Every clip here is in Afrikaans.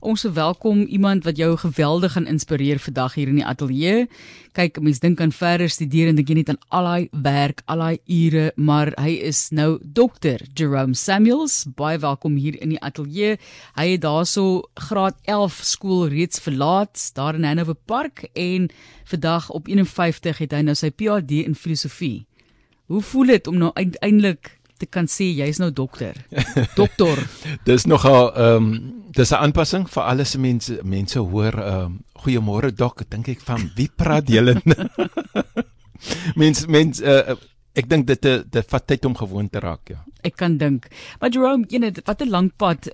Ons verwelkom iemand wat jou geweldig gaan inspireer vandag hier in die ateljee. Kyk, mense dink aan verder studeer en dink jy net aan al daai werk, al daai ure, maar hy is nou dokter Jerome Samuels. Baie welkom hier in die ateljee. Hy het daarso graad 11 skool reeds verlaat daar in Hanover Park en vandag op 51 het hy nou sy PhD in filosofie. Hoe voel dit om nou uiteindelik te kan sê jy's nou dokter. Dokter. dis nogal ehm um, dis 'n aanpassing vir alles mense mense hoor ehm um, goeiemôre dok, dink ek van wie praat julle? mens mens uh, ek dink dit dit vat tyd om gewoon te raak, ja. Ek kan dink. Maar Jerome, net wat 'n lang pad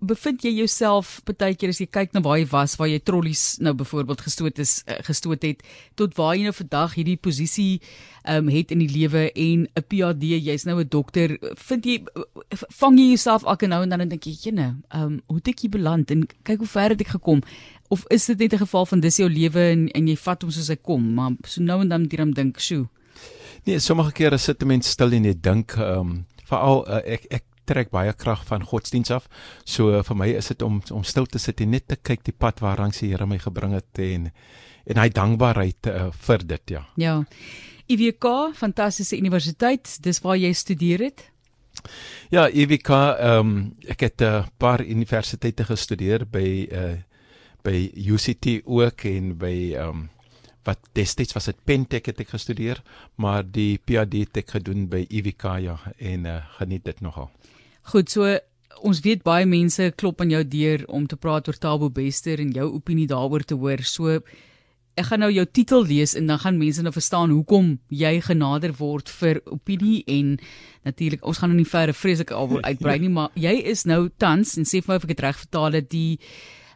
bevind jy jouself partykeer as jy kyk na waar jy was, waar jy trollies nou byvoorbeeld gestoot is uh, gestoot het tot waar jy nou vandag hierdie posisie ehm um, het in die lewe en 'n PhD, jy's nou 'n dokter. Vind jy vang jy jouself elke nou en dan en dink jy, "Jene, ehm um, hoe het ek hier beland en kyk hoe ver het ek gekom?" Of is dit net 'n geval van dis jou lewe en en jy vat hom soos hy kom, maar so nou en dan moet jy dan dink, "Sjoe." Nee, sommige kere sit 'n mens stil en net dink, ehm um, veral uh, ek ek trek baie krag van godsdiens af. So uh, vir my is dit om om stil te sit en net te kyk die pad waaraan die Here my gebring het en en hy dankbaarheid uh, vir dit, ja. Ja. IWK, fantastiese universiteit, dis waar jy studeer het? Ja, IWK, ehm um, ek het 'n uh, paar universiteite gestudeer by uh by UCT ook en by ehm um, wat destyds was dit Pentech het ek gestudeer, maar die PhD het ek gedoen by UWK ja en uh, geniet dit nogal. Goed, so ons weet baie mense klop aan jou deur om te praat oor Tabo Bester en jou opinie daaroor te hoor. So ek gaan nou jou titel lees en dan gaan mense nou verstaan hoekom jy genader word vir opinie en natuurlik ons gaan nou nie verder vreeslike alwoord uitbrei nie, maar jy is nou tans en sê vir my of ek dit reg vertaal het die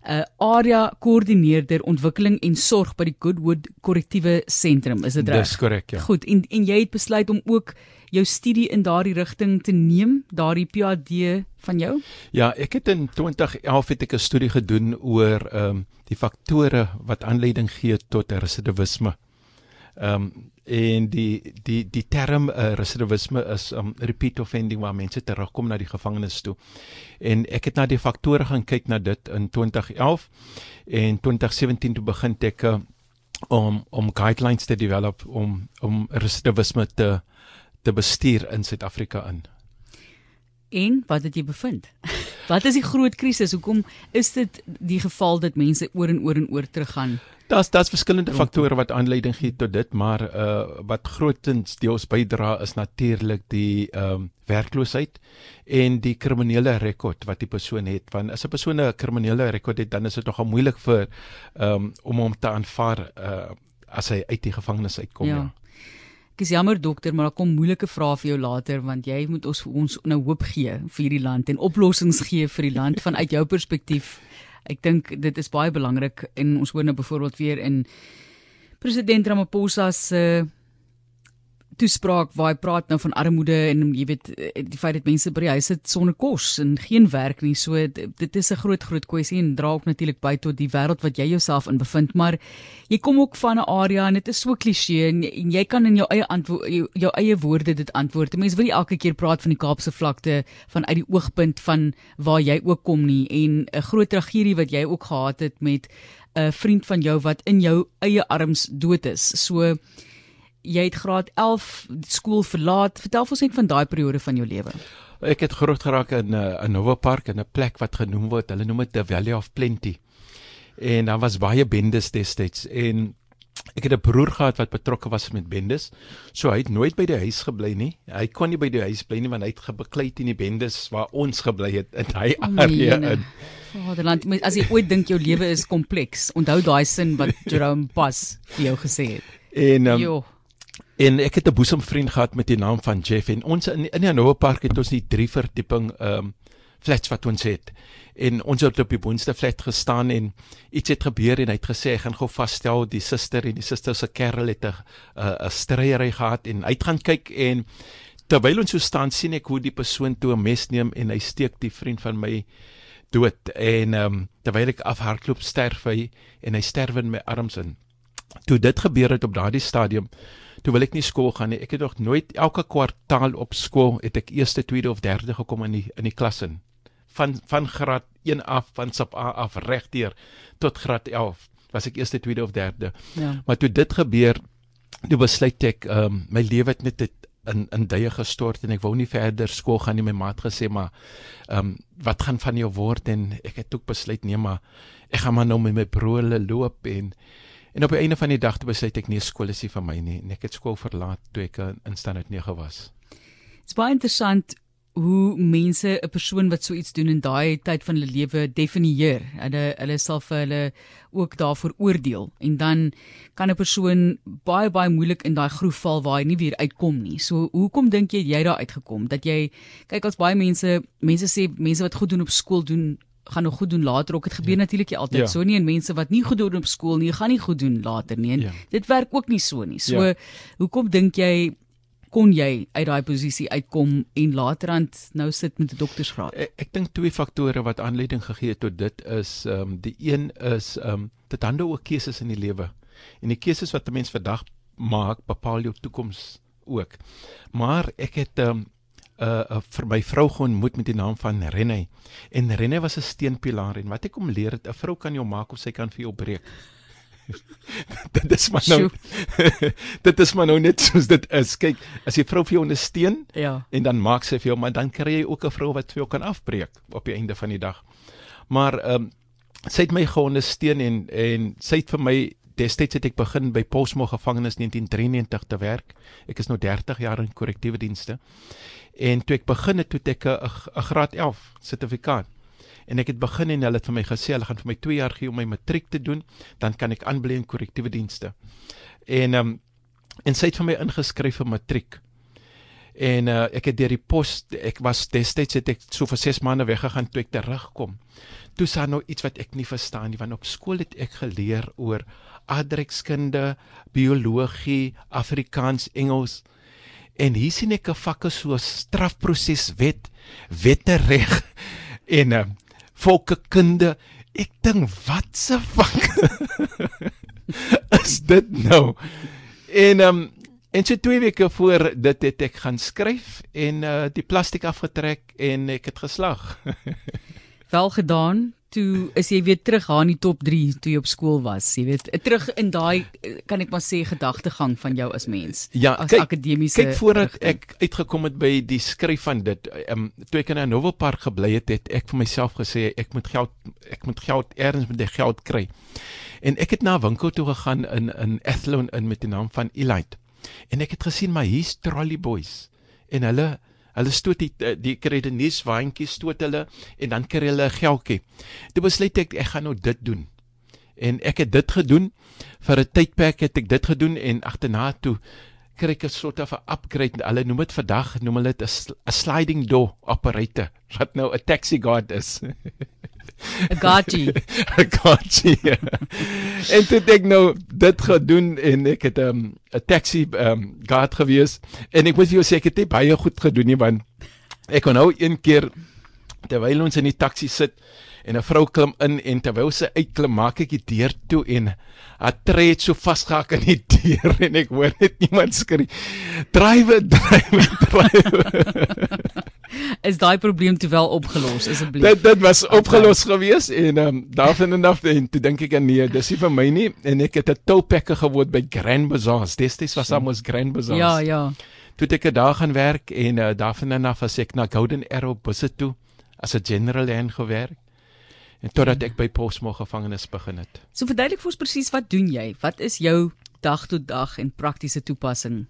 uh, area koördineerder ontwikkeling en sorg by die Goodwood korrektiewe sentrum is dit reg? Dis korrek ja. Goed en en jy het besluit om ook jou studie in daardie rigting te neem, daardie PhD van jou? Ja, ek het in 2011 het ek 'n studie gedoen oor ehm um, die faktore wat aanleiding gee tot residivisme. Ehm um, en die die die term uh, residivisme is um repeat offending waar mense terugkom na die gevangenis toe. En ek het na die faktore gaan kyk na dit in 2011 en 2017 toe begin ek uh, om om guidelines te develop om om residivisme te te bestuur in Suid-Afrika in. En wat het jy bevind? Wat is die groot krisis? Hoekom is dit die geval dat mense oor en oor en oor teruggaan? Daar's daar's verskillende faktore wat aanleiding gee tot dit, maar uh wat grootens deels bydra is natuurlik die ehm um, werkloosheid en die kriminele rekord wat die persoon het. Want as 'n persoon 'n kriminele rekord het, dan is dit nogal moeilik vir ehm um, om hom te aanvaar uh as hy uit die gevangenis uitkom. Ja. ja. Ek is jammer dokter, maar daar kom moeilike vrae vir jou later want jy moet ons vir ons nou hoop gee vir hierdie land en oplossings gee vir die land vanuit jou perspektief. Ek dink dit is baie belangrik en ons hoor nou byvoorbeeld weer in president Ramaphosa se uh, toespraak waar hy praat nou van armoede en jy weet die feit dat mense by die huis sit sonder kos en geen werk nie. So dit is 'n groot groot kwessie en dra ook natuurlik by tot die wêreld wat jy jouself in bevind. Maar jy kom ook van 'n area en dit is so klisee en, en jy kan in jou eie antwoord jou, jou eie woorde dit antwoord. Mense wil nie elke keer praat van die Kaapse vlakte van uit die oogpunt van waar jy ook kom nie. En 'n groot tragedie wat jy ook gehad het met 'n vriend van jou wat in jou eie arms dood is. So jy het graad 11 skool verlaat. Vertel ons net van daai periode van jou lewe. Ek het groot geraak in 'n uh, Nova Park in 'n plek wat genoem word, hulle noem dit the Valley of Plenty. En daar was baie bendes destyds en ek het 'n broer gehad wat betrokke was met bendes. So hy het nooit by die huis gebly nie. Hy kon nie by die huis bly nie want hy het gebeklei in die bendes waar ons gebly het in hy area in. Vaderland, as jy ooit dink jou lewe is kompleks, onthou daai sin wat Jerome Pas vir jou gesê het. En um, En ek het 'n boesemvriend gehad met die naam van Jeff en ons in in die Hannover Park het ons die drie verdieping ehm um, flats wat ons het. En ons het op die boonste flat gestaan en iets het gebeur en hy het gesê hy gaan gou vasstel die suster en die suster se kerel het 'n 'n stryery gehad en hy gaan kyk en terwyl ons so staan sien ek hoe die persoon toe 'n mes neem en hy steek die vriend van my dood en ehm um, terwyl ek afhardloop sterf hy en hy sterf in my arms in. Toe dit gebeur het op daardie stadium toe wil ek nie skool gaan nie. Ek het nog nooit elke kwartaal op skool het ek eerste, tweede of derde gekom in die in die klas in van van graad 1 af van sub A af regdeur tot graad 11 was ek eerste, tweede of derde. Ja. Maar toe dit gebeur, toe besluit ek ehm um, my lewe het net het in in duie gestort en ek wou nie verder skool gaan nie. My maat gesê maar ehm um, wat gaan van jou word en ek het ook besluit nee maar ek gaan maar nou met my broer loop en en op die einde van die dag besluit ek nee skool is nie vir my nie en ek het skool verlaat toe ek in standaard 9 was. Dit is baie interessant hoe mense 'n persoon wat so iets doen in daai tyd van hulle lewe definieer. Hulle hulle sal vir hulle ook daarvoor oordeel en dan kan 'n persoon baie baie moeilik in daai groef val waar hy nie weer uitkom nie. So hoekom dink jy jy daar uitgekom dat jy kyk as baie mense mense sê mense wat goed doen op skool doen gaan nog goed doen later ook dit gebeur ja. natuurlik altyd ja. so nie en mense wat nie goed doen op skool nie gaan nie goed doen later nie en ja. dit werk ook nie so nie so ja. hoekom dink jy kon jy uit daai posisie uitkom en laterand nou sit met 'n doktorsgraad? Ek, ek dink twee faktore wat aanleiding gegee het tot dit is ehm um, die een is ehm um, dit handel oor keuses in die lewe. En die keuses wat 'n mens vandag maak, bepaal jou toekoms ook. Maar ek het ehm um, uh, uh vir my vrou geontmoet met die naam van Renée. En Renée was 'n steunpilaar en wat ek kom leer het, 'n vrou kan jou maak of sy kan vir jou breek. dit is maar nou dit is maar nou net soos dit is. Kyk, as jy vrou vir jou ondersteun ja. en dan maak sy vir jou, maar dan kry jy ook 'n vrou wat vir jou kan afbreek op die einde van die dag. Maar ehm um, sy het my geondersteun en en sy het vir my destyds het ek begin by Posmo gevangenis 1993 te werk. Ek is nou 30 jaar in korrektiewe dienste. En toe ek begin het, toe ek 'n graad 11 sertifikaat en ek het begin en hulle het vir my gesê hulle gaan vir my 2 jaar gee om my matriek te doen, dan kan ek aanbly in korrektiewe dienste. En ehm um, en sy het vir my ingeskryf vir matriek. En uh, ek het deur die pos ek was destyds het ek so vir 6 maande weggegaan toe ek terugkom. Toe sa nou iets wat ek nie verstaan nie want op skool het ek geleer oor aardrykskunde, biologie, Afrikaans, Engels. En hier sien ek 'n vakke so strafproseswet, wettereg en uh, volkekunde. Ek dink wat se vak is dit nou? En ehm um, en so twee weke voor dit het ek gaan skryf en uh die plastiek afgetrek en ek het geslag. Wel gedaan toe is jy weer terug aan die top 3 toe jy op skool was. Jy weet, terug in daai kan ek maar sê gedagtegang van jou as mens. Ja, as kyk, akademiese Kyk voordat ek uitgekom het by die skryf van dit, ehm um, toe ek in 'n Novel Park gebly het, het ek vir myself gesê ek moet geld ek moet geld eers met die geld kry. En ek het na 'n winkel toe gegaan in in Athlone in met die naam van Elite. En ek het gesien maar hier's Trolley Boys en hulle Hulle stoot die eh, die kredietnuus waantjies stoot hulle en dan kry hulle 'n geldjie. Toe besluit ek ek gaan nou dit doen. En ek het dit gedoen vir 'n tydperk het ek dit gedoen en agterna toe kry ek 'n soort van upgrade. Hulle noem dit vandag noem hulle dit 'n sliding door operator wat nou 'n taxi guard is. 'n Gachi. 'n Gachi. en toe ek nou dit gedoen en ek het 'n um, 'n taxi um guard gewees en ek moet vir jou sê ek het dit baie goed gedoen nie want ek kon nou een keer terwyl ons in die taxi sit en 'n vrou klim in en terwyl sy uitklim maak ek die deur toe en haar tree het so vasgehak in die deur en ek hoor net iemand skree drywe drywe drywe is daai probleem toe wel opgelos asseblief. Dit dit was opgelos okay. gewees en ehm um, daarvan en af en toe dink ek nee, dis nie vir my nie en ek het 'n tolpekke geword by Grand Bazaar. Dis was almos Grand Bazaar. Ja, ja. Toe ek daar gaan werk en uh, daarvan en af as ek na Golden Arrow busse toe as 'n general hand gewerk. En totdat ek by Posmo gevangenis begin het. So verduidelik vir ons presies wat doen jy? Wat is jou dag tot dag en praktiese toepassing?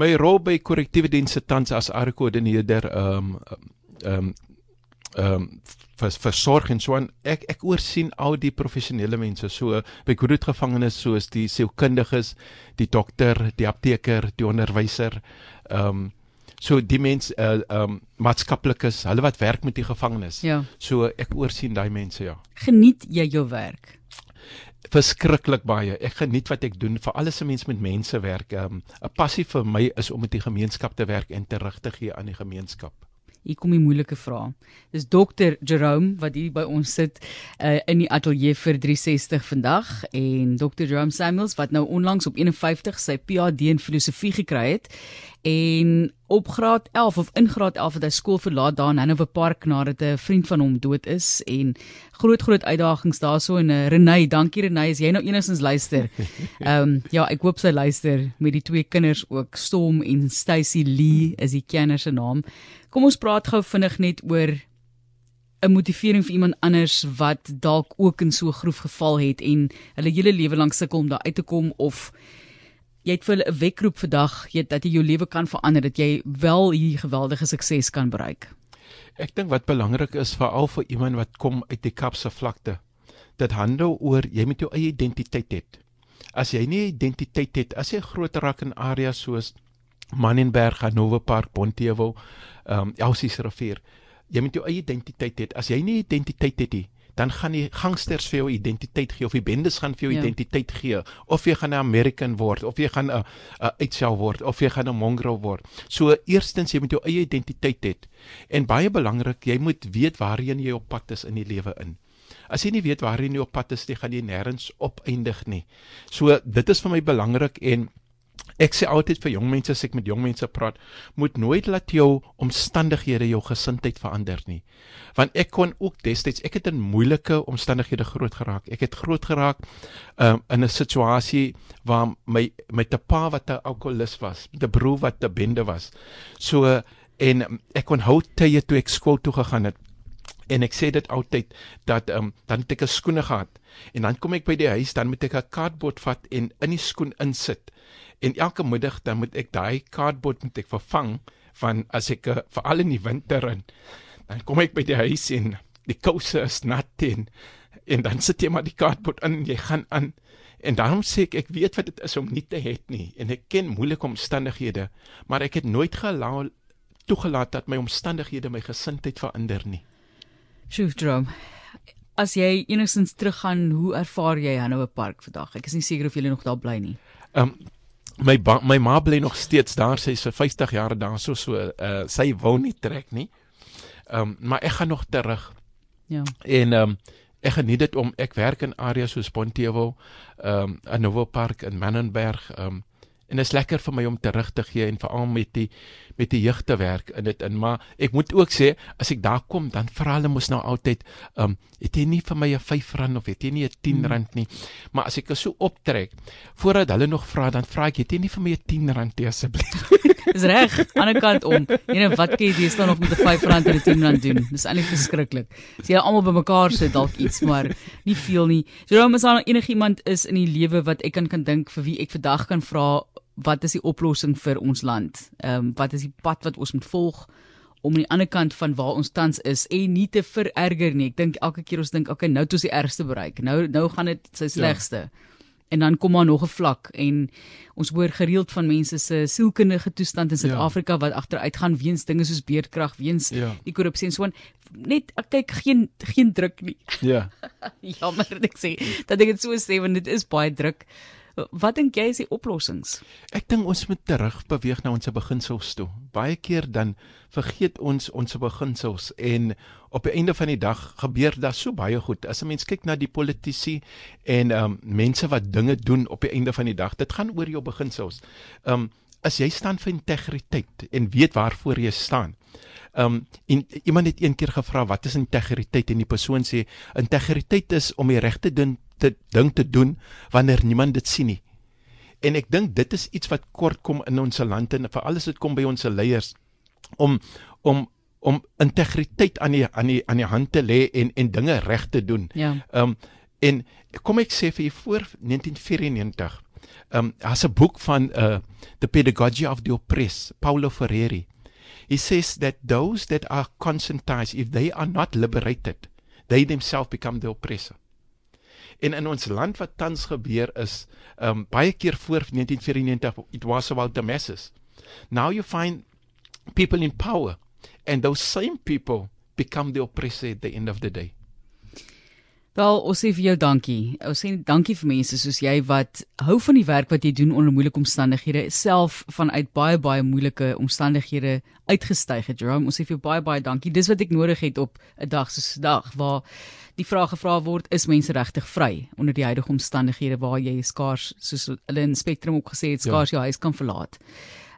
My rol by korrektiewe dienste tans as ARKO-koördineerder ehm ehm ehm vir versorg en so aan ek ek oorsien al die professionele mense so by Groot gevangenes soos die sielkundiges, die dokter, die apteker, die onderwyser ehm um, so die mense uh, um, maatskaplikes, hulle wat werk met die gevangenes. Ja. So ek oorsien daai mense ja. Geniet jy jou werk? Verskriklik baie. Ek geniet wat ek doen, veral as 'n mens met mense werk. 'n um, Passie vir my is om met die gemeenskap te werk en terug te gee aan die gemeenskap. Hier kom die moeilike vrae. Dis Dr Jerome wat hier by ons sit uh, in die ateljee vir 360 vandag en Dr Jerome Samuels wat nou onlangs op 51 sy PhD in filosofie gekry het en op graad 11 of in graad 11 het hy skool verlaat daar in Hanover Park nadat 'n vriend van hom dood is en groot groot uitdagings daarso en uh, Renay, dankie Renay, as jy nou enigstens luister. Ehm um, ja, ek hoop sy luister met die twee kinders ook, Storm en Stacy Lee is die kinders se naam. Kom ons praat gou vinnig net oor 'n motivering vir iemand anders wat dalk ook in so 'n groef geval het en hulle hele lewe lank sukkel om daar uit te kom of jy het vir hulle 'n wekroep vandag jy dat jy jou lewe kan verander dat jy wel hier geweldige sukses kan bereik. Ek dink wat belangrik is veral vir iemand wat kom uit die Kapse vlakte. Dit handel oor jy moet jou eie identiteit hê. As jy nie identiteit het, as jy groot raak in areas soos Manenberg, Hanover Park, Bonteheuwel, ehm um, Elsies rivier, jy moet jou eie identiteit hê. As jy nie identiteit het nie, dan gaan die gangsters vir jou identiteit gee of die bendes gaan vir jou ja. identiteit gee of jy gaan 'n American word of jy gaan 'n 'n uitsel word of jy gaan 'n mongrel word. So eerstens jy moet jou eie identiteit hê en baie belangrik jy moet weet waarheen jy op pad is in die lewe in. As jy nie weet waarheen jy op pad is, jy gaan jy nêrens opeindig nie. So dit is vir my belangrik en Ek sê altyd vir jong mense as ek met jong mense praat, moet nooit laat jou omstandighede jou gesindheid verander nie. Want ek kon ook destyds, ek het in moeilike omstandighede groot geraak. Ek het groot geraak um, in 'n situasie waar my 'n pa wat 'n alkoholist was, 'n broer wat 'n bende was. So en ek kon hou tye toe ek skool toe gegaan het. En ek sê dit altyd dat um, dan het ek 'n skoene gehad en dan kom ek by die huis dan moet ek 'n kaartbord vat en in die skoen insit en elke middag dan moet ek daai cardboard moet ek vervang van as ek uh, veral in die winter en dan kom ek by die huis en die kouse is nat en en dan sit jy maar die cardboard in en jy gaan aan en daarom sê ek ek weet wat dit is om nie te het nie en ek ken moeilike omstandighede maar ek het nooit gelaat toegelaat dat my omstandighede my gesindheid verander nie. Sjoe, As jy enigstens teruggaan, hoe ervaar jy Hanover Park vandag? Ek is nie seker of jy nog daar bly nie. Ehm um, my my ma bly nog steeds daar sy is vir 50 jaar daar so uh, sy wou nie trek nie. Ehm um, maar ek gaan nog terug. Ja. En ehm um, ek geniet dit om ek werk in areas soos Pontevo, ehm um, in Novo Park in Mannenberg, ehm um, en dit is lekker vir my om terug te gee en veral met die met die jeug te werk in dit in. Maar ek moet ook sê as ek daar kom dan vra hulle mos nou altyd um het jy nie vir my 'n 5 rand of het jy nie 'n 10 hmm. nie? Maar as ek so optrek voordat hulle nog vra dan vra ek het jy nie vir my 'n 10 rand nie asseblief Dis reg aan die kant om en wat kyk jy staan nog met 'n 5 rand en 'n 10 rand doen dis eintlik verskriklik as jy almal bymekaar sit dalk iets maar nie veel nie Jerome is daar enigiemand is in die lewe wat ek kan kan dink vir wie ek vandag kan vra wat is die oplossing vir ons land? Ehm um, wat is die pad wat ons moet volg om aan die ander kant van waar ons tans is en nie te vererger nie. Ek dink elke keer ons dink okay, nou het ons die ergste bereik. Nou nou gaan dit sy ja. slegste. Ja. En dan kom maar nog 'n vlak en ons hoor gereeld van mense se sielkundige toestand in ja. Suid-Afrika ja. wat agteruit gaan weens dinge soos beerdkrag, weens ja. die korrupsie en so aan. Net kyk geen geen druk nie. Ja. Jammer ek sê dat ek dit so sê want dit is baie druk. Wat dink jy is die oplossings? Ek dink ons moet terug beweeg na ons beginsels toe. Baie keer dan vergeet ons ons beginsels en op die einde van die dag gebeur daar so baie goed. As 'n mens kyk na die politici en ehm um, mense wat dinge doen op die einde van die dag, dit gaan oor jou beginsels. Ehm um, as jy staan vir integriteit en weet waarvoor jy staan. Ehm um, en iemand het een keer gevra wat is integriteit en die persoon sê integriteit is om die regte ding te ding te doen wanneer niemand dit sien nie. En ek dink dit is iets wat kort kom in ons land en veral as dit kom by ons leiers om om om integriteit aan die aan die aan die hand te lê en en dinge reg te doen. Ja. Ehm um, en kom ek sê vir voor 1994. Ehm um, as 'n boek van uh The Pedagogy of the Oppressed, Paulo Freire. He says that those that are conscientized if they are not liberated, they themselves become the oppressor. En in ons land wat tans gebeur is, um baie keer voor 1994 it was about the masses. Now you find people in power and those same people become the oppressor at the end of the day. Wel, ons sê vir jou dankie. Ons sê dankie vir mense soos jy wat hou van die werk wat jy doen onder moeilike omstandighede, self vanuit baie baie moeilike omstandighede uitgestyg het. Jerome, ons sê vir jou baie baie dankie. Dis wat ek nodig het op 'n dag soos vandag waar die vraag gevra word, is mense regtig vry onder die huidige omstandighede waar jy skaars soos hulle in Spectrum ook gesê het, skaars ja. jou huis kan verlaat.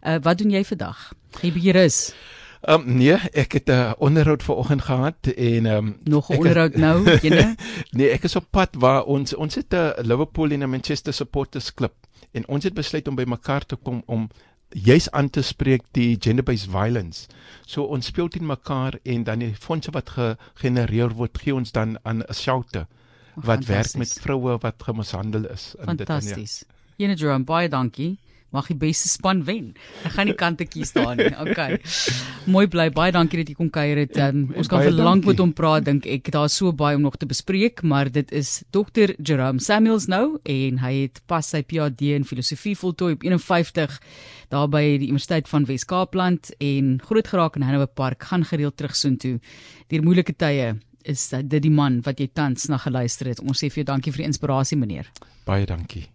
Uh wat doen jy vandag? Jy beheer is. Ehm um, nee, ek het 'n uh, onderhoud vanoggend gehad en ehm um, nog 'n onderhoud nou, jene? nee, ek is op pad waar ons ons het 'n Liverpool en 'n Manchester supporters klub en ons het besluit om by mekaar te kom om juis aan te spreek die gender-based violence. So ons speel teen mekaar en dan die fondse wat gegenereer word, gee ons dan aan 'n shelter wat werk met vroue wat gemishandel is in dit. Fantasties. Jene Jerome, baie dankie mag die beste span wen. Ek gaan nie kante kies daar nie. Okay. Mooi bly. Baie dankie dat jy kom kuier het. Um, ons kan vir lank met hom praat dink ek. Daar's so baie om nog te bespreek, maar dit is Dr. Jerome Samuels nou en hy het pas sy PhD in filosofie voltooi op 51 daar by die Universiteit van Wes-Kaapland en groot geraak in Hanover Park. Gaan gereeld terug soontoe. Deur moeilike tye is dit die man wat jy tans na geluister het. Ons sê vir jou dankie vir die inspirasie meneer. Baie dankie.